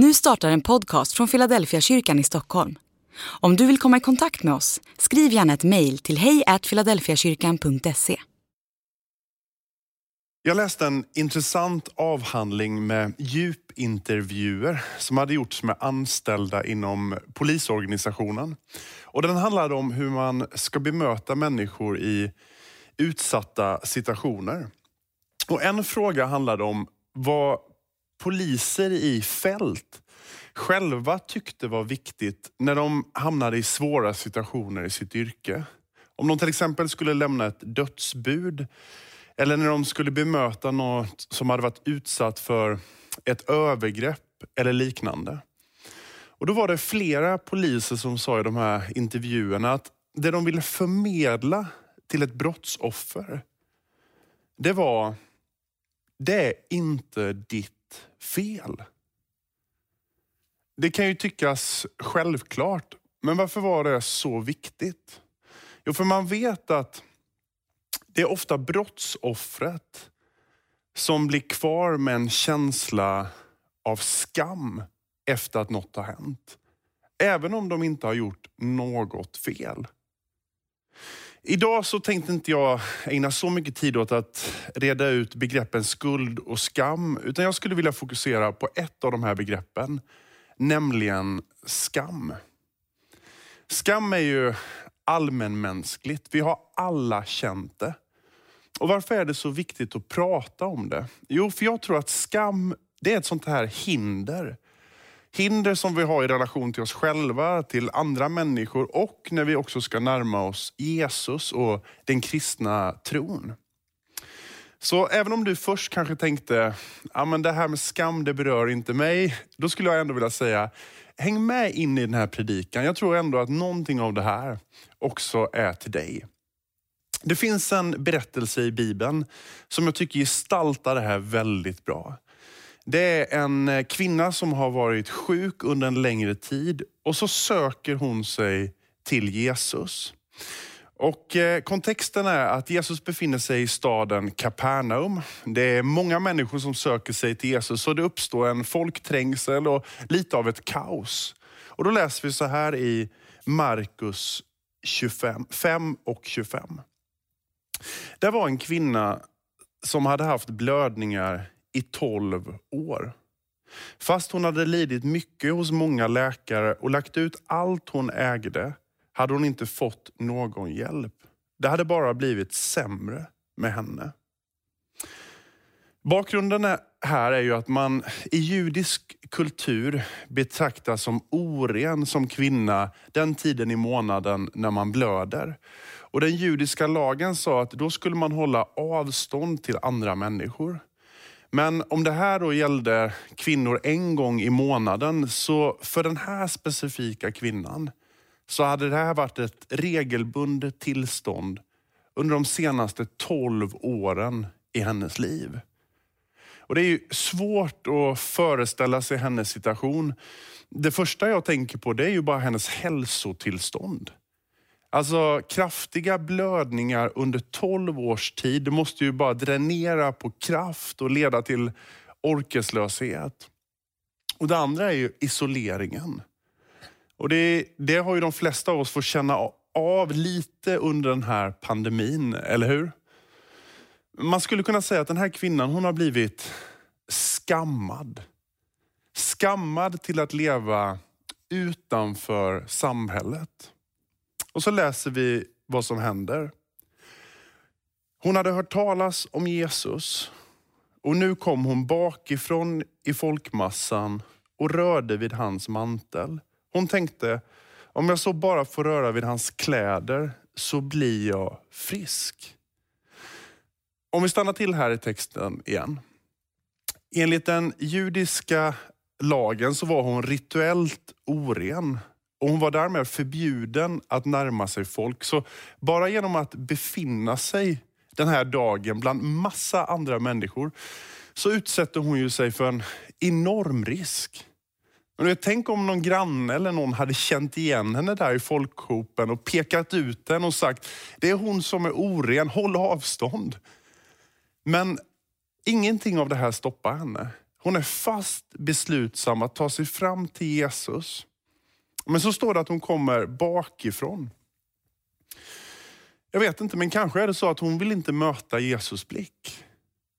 Nu startar en podcast från Philadelphia kyrkan i Stockholm. Om du vill komma i kontakt med oss, skriv gärna ett mejl till hejfiladelfiakyrkan.se. Jag läste en intressant avhandling med djupintervjuer som hade gjorts med anställda inom polisorganisationen. Och den handlade om hur man ska bemöta människor i utsatta situationer. Och en fråga handlade om vad poliser i fält själva tyckte var viktigt när de hamnade i svåra situationer i sitt yrke. Om de till exempel skulle lämna ett dödsbud eller när de skulle bemöta något som hade varit utsatt för ett övergrepp eller liknande. Och Då var det flera poliser som sa i de här intervjuerna att det de ville förmedla till ett brottsoffer, det var, det är inte ditt fel. Det kan ju tyckas självklart, men varför var det så viktigt? Jo, för man vet att det är ofta brottsoffret som blir kvar med en känsla av skam efter att något har hänt. Även om de inte har gjort något fel. Idag så tänkte inte jag ägna så mycket tid åt att reda ut begreppen skuld och skam, utan jag skulle vilja fokusera på ett av de här begreppen, nämligen skam. Skam är ju allmänmänskligt. Vi har alla känt det. Och Varför är det så viktigt att prata om det? Jo, för jag tror att skam det är ett sånt här hinder Hinder som vi har i relation till oss själva, till andra människor och när vi också ska närma oss Jesus och den kristna tron. Så även om du först kanske tänkte, ja men det här med skam det berör inte mig. Då skulle jag ändå vilja säga, häng med in i den här predikan. Jag tror ändå att någonting av det här också är till dig. Det finns en berättelse i Bibeln som jag tycker gestaltar det här väldigt bra. Det är en eh, kvinna som har varit sjuk under en längre tid och så söker hon sig till Jesus. Och eh, Kontexten är att Jesus befinner sig i staden Kapernaum. Det är många människor som söker sig till Jesus och det uppstår en folkträngsel och lite av ett kaos. Och Då läser vi så här i Markus 25, 5 och 25. Det var en kvinna som hade haft blödningar i 12 år. Fast hon hade lidit mycket hos många läkare och lagt ut allt hon ägde hade hon inte fått någon hjälp. Det hade bara blivit sämre med henne. Bakgrunden här är ju att man i judisk kultur betraktas som oren som kvinna den tiden i månaden när man blöder. Och Den judiska lagen sa att då skulle man hålla avstånd till andra människor. Men om det här då gällde kvinnor en gång i månaden, så för den här specifika kvinnan så hade det här varit ett regelbundet tillstånd under de senaste 12 åren i hennes liv. Och Det är svårt att föreställa sig hennes situation. Det första jag tänker på det är ju bara hennes hälsotillstånd. Alltså kraftiga blödningar under 12 års tid, det måste ju bara dränera på kraft och leda till orkeslöshet. Och Det andra är ju isoleringen. Och det, det har ju de flesta av oss fått känna av lite under den här pandemin, eller hur? Man skulle kunna säga att den här kvinnan hon har blivit skammad. Skammad till att leva utanför samhället. Och så läser vi vad som händer. Hon hade hört talas om Jesus och nu kom hon bakifrån i folkmassan och rörde vid hans mantel. Hon tänkte, om jag så bara får röra vid hans kläder så blir jag frisk. Om vi stannar till här i texten igen. Enligt den judiska lagen så var hon rituellt oren och hon var därmed förbjuden att närma sig folk. Så bara genom att befinna sig den här dagen bland massa andra människor så utsätter hon ju sig för en enorm risk. Men tänk om någon granne eller någon hade känt igen henne där i folkhopen och pekat ut henne och sagt, det är hon som är oren, håll avstånd. Men ingenting av det här stoppar henne. Hon är fast beslutsam att ta sig fram till Jesus. Men så står det att hon kommer bakifrån. Jag vet inte, men kanske är det så att hon vill inte möta Jesus blick.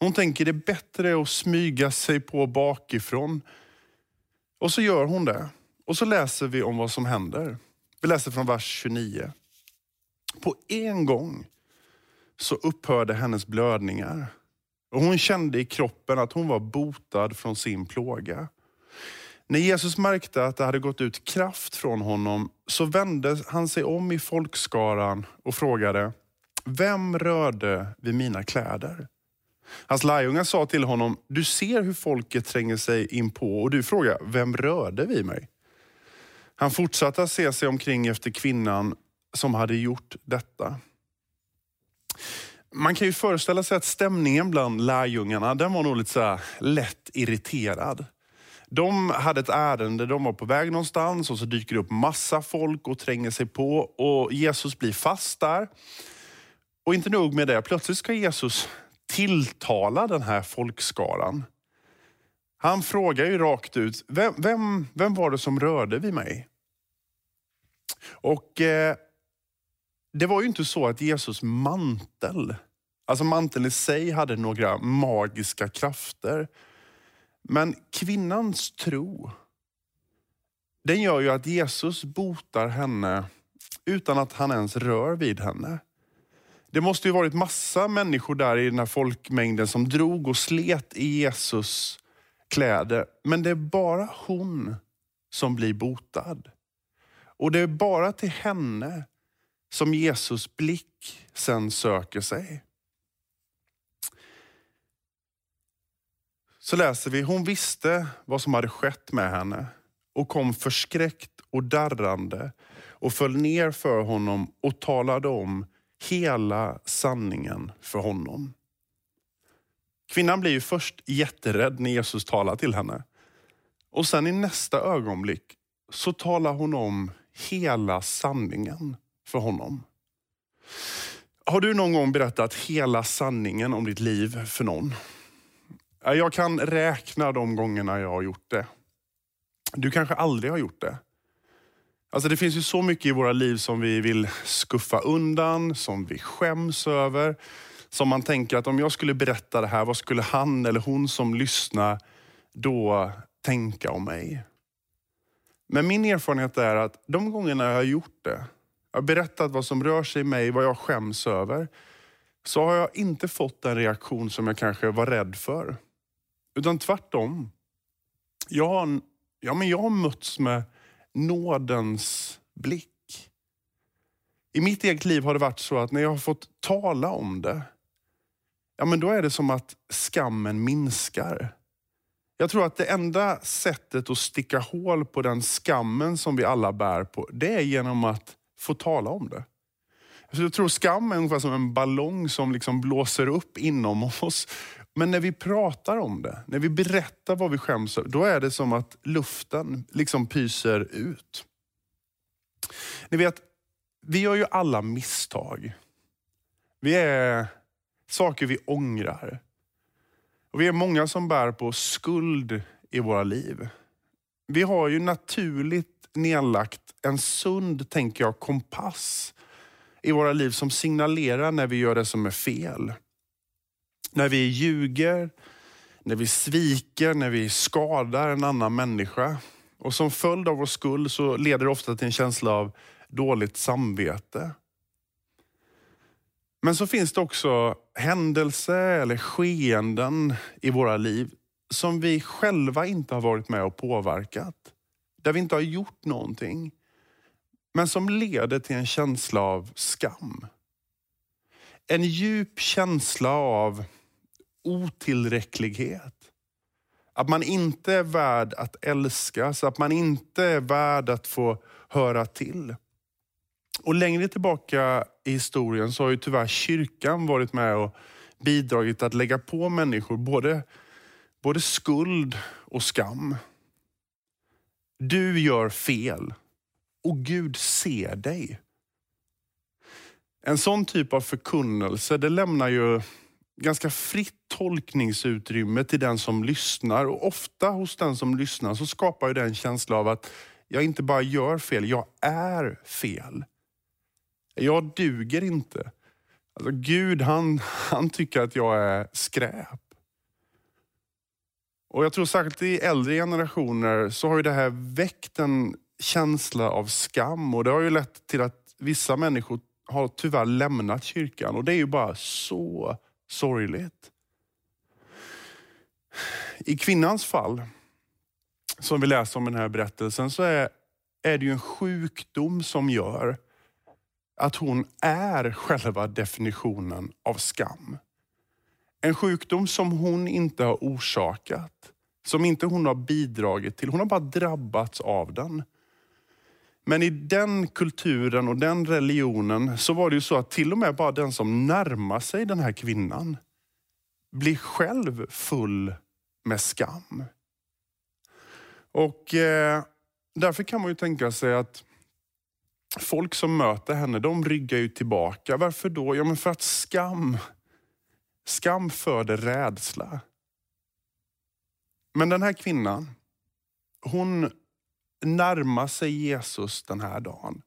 Hon tänker det är bättre att smyga sig på bakifrån. Och så gör hon det. Och så läser vi om vad som händer. Vi läser från vers 29. På en gång så upphörde hennes blödningar. Och hon kände i kroppen att hon var botad från sin plåga. När Jesus märkte att det hade gått ut kraft från honom så vände han sig om i folkskaran och frågade, vem rörde vid mina kläder? Hans lärjungar sa till honom, du ser hur folket tränger sig in på och du frågar, vem rörde vid mig? Han fortsatte att se sig omkring efter kvinnan som hade gjort detta. Man kan ju föreställa sig att stämningen bland lärjungarna, den var nog lite så lätt irriterad. De hade ett ärende, de var på väg någonstans och så dyker det upp massa folk och tränger sig på och Jesus blir fast där. Och inte nog med det, plötsligt ska Jesus tilltala den här folkskaran. Han frågar ju rakt ut, vem, vem, vem var det som rörde vid mig? Och eh, det var ju inte så att Jesus mantel, alltså manteln i sig hade några magiska krafter. Men kvinnans tro, den gör ju att Jesus botar henne utan att han ens rör vid henne. Det måste ju varit massa människor där i den här folkmängden som drog och slet i Jesus kläder. Men det är bara hon som blir botad. Och det är bara till henne som Jesus blick sen söker sig. Så läser vi, hon visste vad som hade skett med henne och kom förskräckt och darrande och föll ner för honom och talade om hela sanningen för honom. Kvinnan blir ju först jätterädd när Jesus talar till henne. Och sen i nästa ögonblick så talar hon om hela sanningen för honom. Har du någon gång berättat hela sanningen om ditt liv för någon? Jag kan räkna de gångerna jag har gjort det. Du kanske aldrig har gjort det. Alltså det finns ju så mycket i våra liv som vi vill skuffa undan, som vi skäms över. Som man tänker att om jag skulle berätta det här, vad skulle han eller hon som lyssnar då tänka om mig? Men min erfarenhet är att de gångerna jag har gjort det, jag har berättat vad som rör sig i mig, vad jag skäms över, så har jag inte fått den reaktion som jag kanske var rädd för. Utan tvärtom. Jag har, ja, men jag har mötts med nådens blick. I mitt eget liv har det varit så att när jag har fått tala om det, ja men då är det som att skammen minskar. Jag tror att det enda sättet att sticka hål på den skammen som vi alla bär på, det är genom att få tala om det. Alltså, jag tror skam är ungefär som en ballong som liksom blåser upp inom oss. Men när vi pratar om det, när vi berättar vad vi skäms över, då är det som att luften liksom pyser ut. Ni vet, vi gör ju alla misstag. Vi är saker vi ångrar. Och vi är många som bär på skuld i våra liv. Vi har ju naturligt nedlagt en sund, tänker jag, kompass i våra liv som signalerar när vi gör det som är fel. När vi ljuger, när vi sviker, när vi skadar en annan människa. Och som följd av vår skuld så leder det ofta till en känsla av dåligt samvete. Men så finns det också händelser eller skeenden i våra liv som vi själva inte har varit med och påverkat. Där vi inte har gjort någonting. Men som leder till en känsla av skam. En djup känsla av otillräcklighet. Att man inte är värd att älskas, att man inte är värd att få höra till. Och längre tillbaka i historien så har ju tyvärr kyrkan varit med och bidragit att lägga på människor både, både skuld och skam. Du gör fel och Gud ser dig. En sån typ av förkunnelse, det lämnar ju ganska fritt tolkningsutrymme till den som lyssnar. Och ofta hos den som lyssnar så skapar ju det en känsla av att jag inte bara gör fel, jag är fel. Jag duger inte. Alltså Gud han, han tycker att jag är skräp. Och Jag tror särskilt i äldre generationer så har ju det här väckt en känsla av skam och det har ju lett till att vissa människor har tyvärr lämnat kyrkan och det är ju bara så sorgligt. I kvinnans fall, som vi läser om i den här berättelsen, så är, är det ju en sjukdom som gör att hon är själva definitionen av skam. En sjukdom som hon inte har orsakat, som inte hon har bidragit till. Hon har bara drabbats av den. Men i den kulturen och den religionen så var det ju så att till och med bara den som närmar sig den här kvinnan blir själv full med skam. Och eh, därför kan man ju tänka sig att folk som möter henne, de ryggar ju tillbaka. Varför då? Ja, men för att skam, skam föder rädsla. Men den här kvinnan, hon närma sig Jesus den här dagen.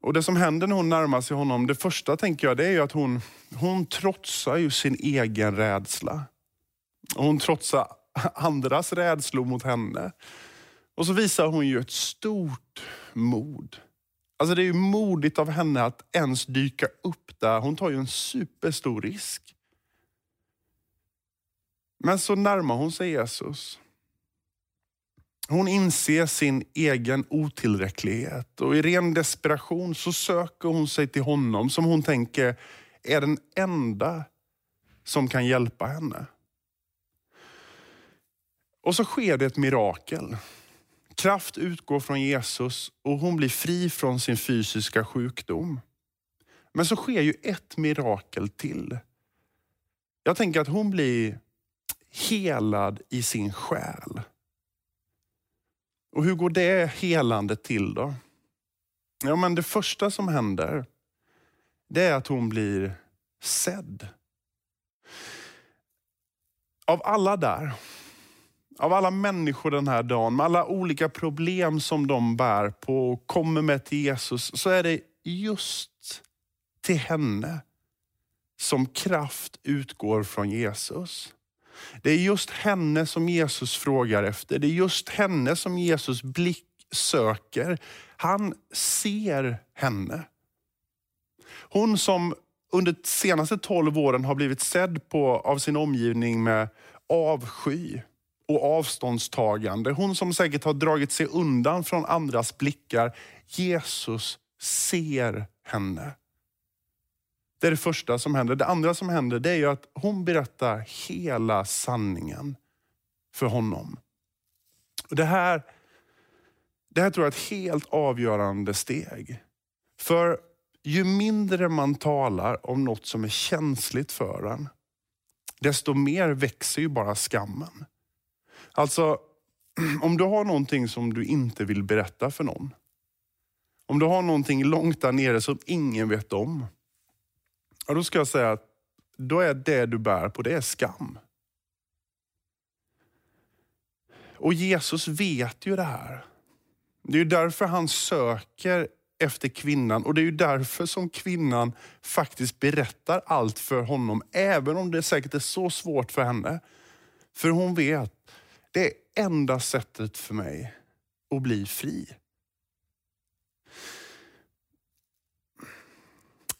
Och Det som händer när hon närmar sig honom, det första tänker jag, det är att hon, hon trotsar ju sin egen rädsla. Och hon trotsar andras rädslor mot henne. Och så visar hon ju ett stort mod. Alltså det är ju modigt av henne att ens dyka upp där. Hon tar ju en superstor risk. Men så närmar hon sig Jesus. Hon inser sin egen otillräcklighet och i ren desperation så söker hon sig till honom som hon tänker är den enda som kan hjälpa henne. Och så sker det ett mirakel. Kraft utgår från Jesus och hon blir fri från sin fysiska sjukdom. Men så sker ju ett mirakel till. Jag tänker att hon blir helad i sin själ. Och hur går det helandet till då? Ja, men det första som händer, det är att hon blir sedd. Av alla där, av alla människor den här dagen, med alla olika problem som de bär på och kommer med till Jesus, så är det just till henne som kraft utgår från Jesus. Det är just henne som Jesus frågar efter. Det är just henne som Jesus blick söker. Han ser henne. Hon som under de senaste tolv åren har blivit sedd på, av sin omgivning med avsky och avståndstagande. Hon som säkert har dragit sig undan från andras blickar. Jesus ser henne. Det är det första som händer. Det andra som händer det är att hon berättar hela sanningen för honom. Och det, här, det här tror jag är ett helt avgörande steg. För ju mindre man talar om något som är känsligt för en, desto mer växer ju bara skammen. Alltså, om du har någonting som du inte vill berätta för någon. Om du har någonting långt där nere som ingen vet om. Ja, då ska jag säga att då är det du bär på, det är skam. Och Jesus vet ju det här. Det är ju därför han söker efter kvinnan och det är ju därför som kvinnan faktiskt berättar allt för honom, även om det säkert är så svårt för henne. För hon vet, det är enda sättet för mig att bli fri.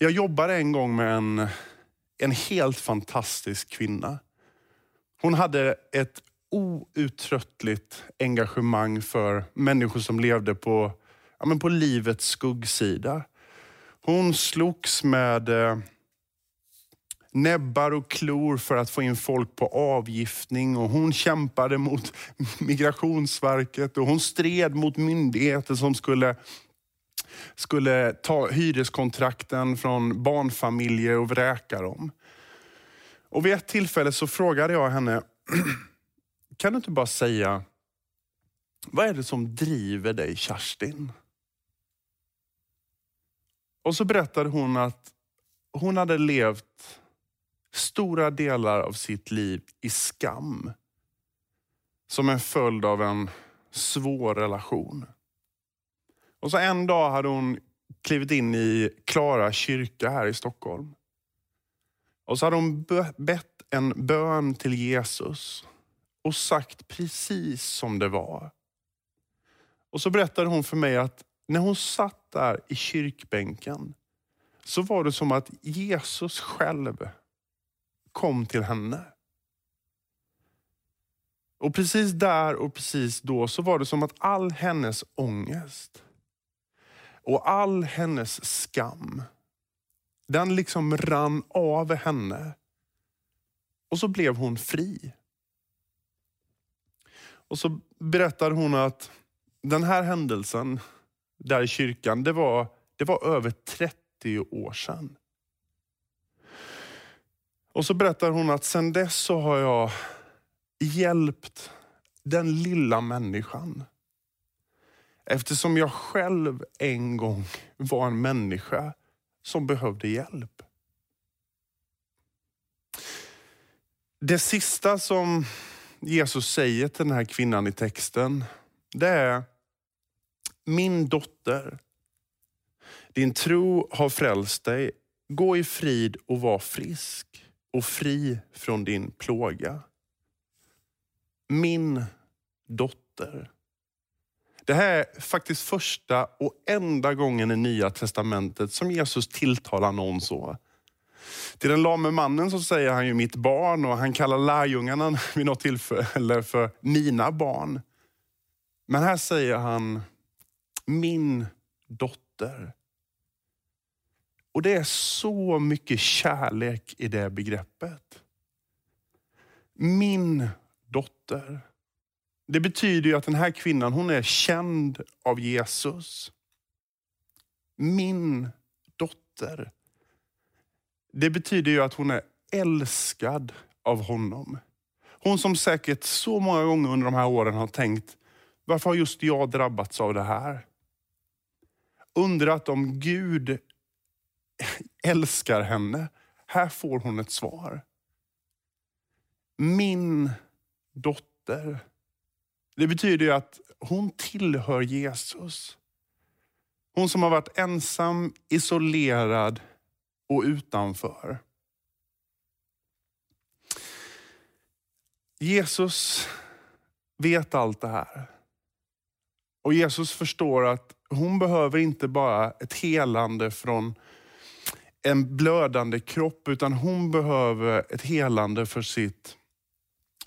Jag jobbade en gång med en, en helt fantastisk kvinna. Hon hade ett outtröttligt engagemang för människor som levde på, ja, men på livets skuggsida. Hon slogs med eh, näbbar och klor för att få in folk på avgiftning och hon kämpade mot Migrationsverket och hon stred mot myndigheter som skulle skulle ta hyreskontrakten från barnfamiljer och vräka dem. Och vid ett tillfälle så frågade jag henne, kan du inte bara säga, vad är det som driver dig Kerstin? Och så berättade hon att hon hade levt stora delar av sitt liv i skam. Som en följd av en svår relation. Och så en dag hade hon klivit in i Klara kyrka här i Stockholm. Och så hade hon bett en bön till Jesus och sagt precis som det var. Och så berättade hon för mig att när hon satt där i kyrkbänken så var det som att Jesus själv kom till henne. Och precis där och precis då så var det som att all hennes ångest och all hennes skam, den liksom rann av henne. Och så blev hon fri. Och så berättar hon att den här händelsen där i kyrkan, det var, det var över 30 år sedan. Och så berättar hon att sedan dess så har jag hjälpt den lilla människan. Eftersom jag själv en gång var en människa som behövde hjälp. Det sista som Jesus säger till den här kvinnan i texten, det är min dotter, din tro har frälst dig. Gå i frid och var frisk och fri från din plåga. Min dotter. Det här är faktiskt första och enda gången i Nya Testamentet som Jesus tilltalar någon så. Till den lame mannen så säger han ju mitt barn och han kallar lärjungarna vid något tillfälle för mina barn. Men här säger han min dotter. Och det är så mycket kärlek i det begreppet. Min dotter. Det betyder ju att den här kvinnan hon är känd av Jesus. Min dotter. Det betyder ju att hon är älskad av honom. Hon som säkert så många gånger under de här åren har tänkt, varför har just jag drabbats av det här? Undrat om Gud älskar henne. Här får hon ett svar. Min dotter. Det betyder ju att hon tillhör Jesus. Hon som har varit ensam, isolerad och utanför. Jesus vet allt det här. Och Jesus förstår att hon behöver inte bara ett helande från en blödande kropp, utan hon behöver ett helande för sitt,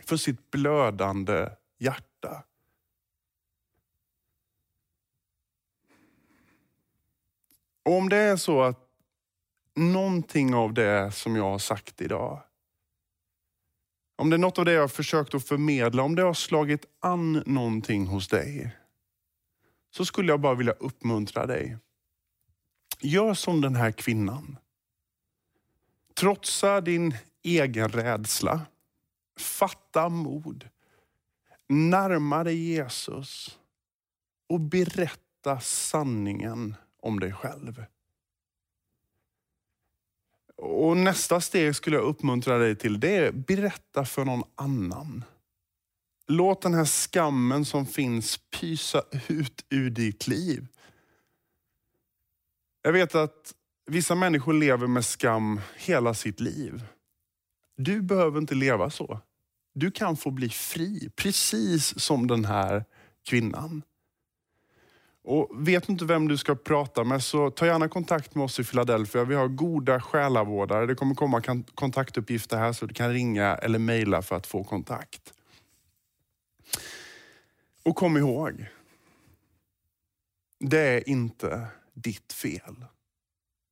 för sitt blödande hjärta. Och om det är så att någonting av det som jag har sagt idag, om det är något av det jag har försökt att förmedla, om det har slagit an någonting hos dig, så skulle jag bara vilja uppmuntra dig. Gör som den här kvinnan. Trotsa din egen rädsla. Fatta mod. Närma dig Jesus och berätta sanningen om dig själv. Och Nästa steg skulle jag uppmuntra dig till, det är berätta för någon annan. Låt den här skammen som finns pysa ut ur ditt liv. Jag vet att vissa människor lever med skam hela sitt liv. Du behöver inte leva så. Du kan få bli fri, precis som den här kvinnan. Och Vet du inte vem du ska prata med så ta gärna kontakt med oss i Philadelphia. Vi har goda själavårdare. Det kommer komma kontaktuppgifter här så du kan ringa eller mejla för att få kontakt. Och kom ihåg, det är inte ditt fel.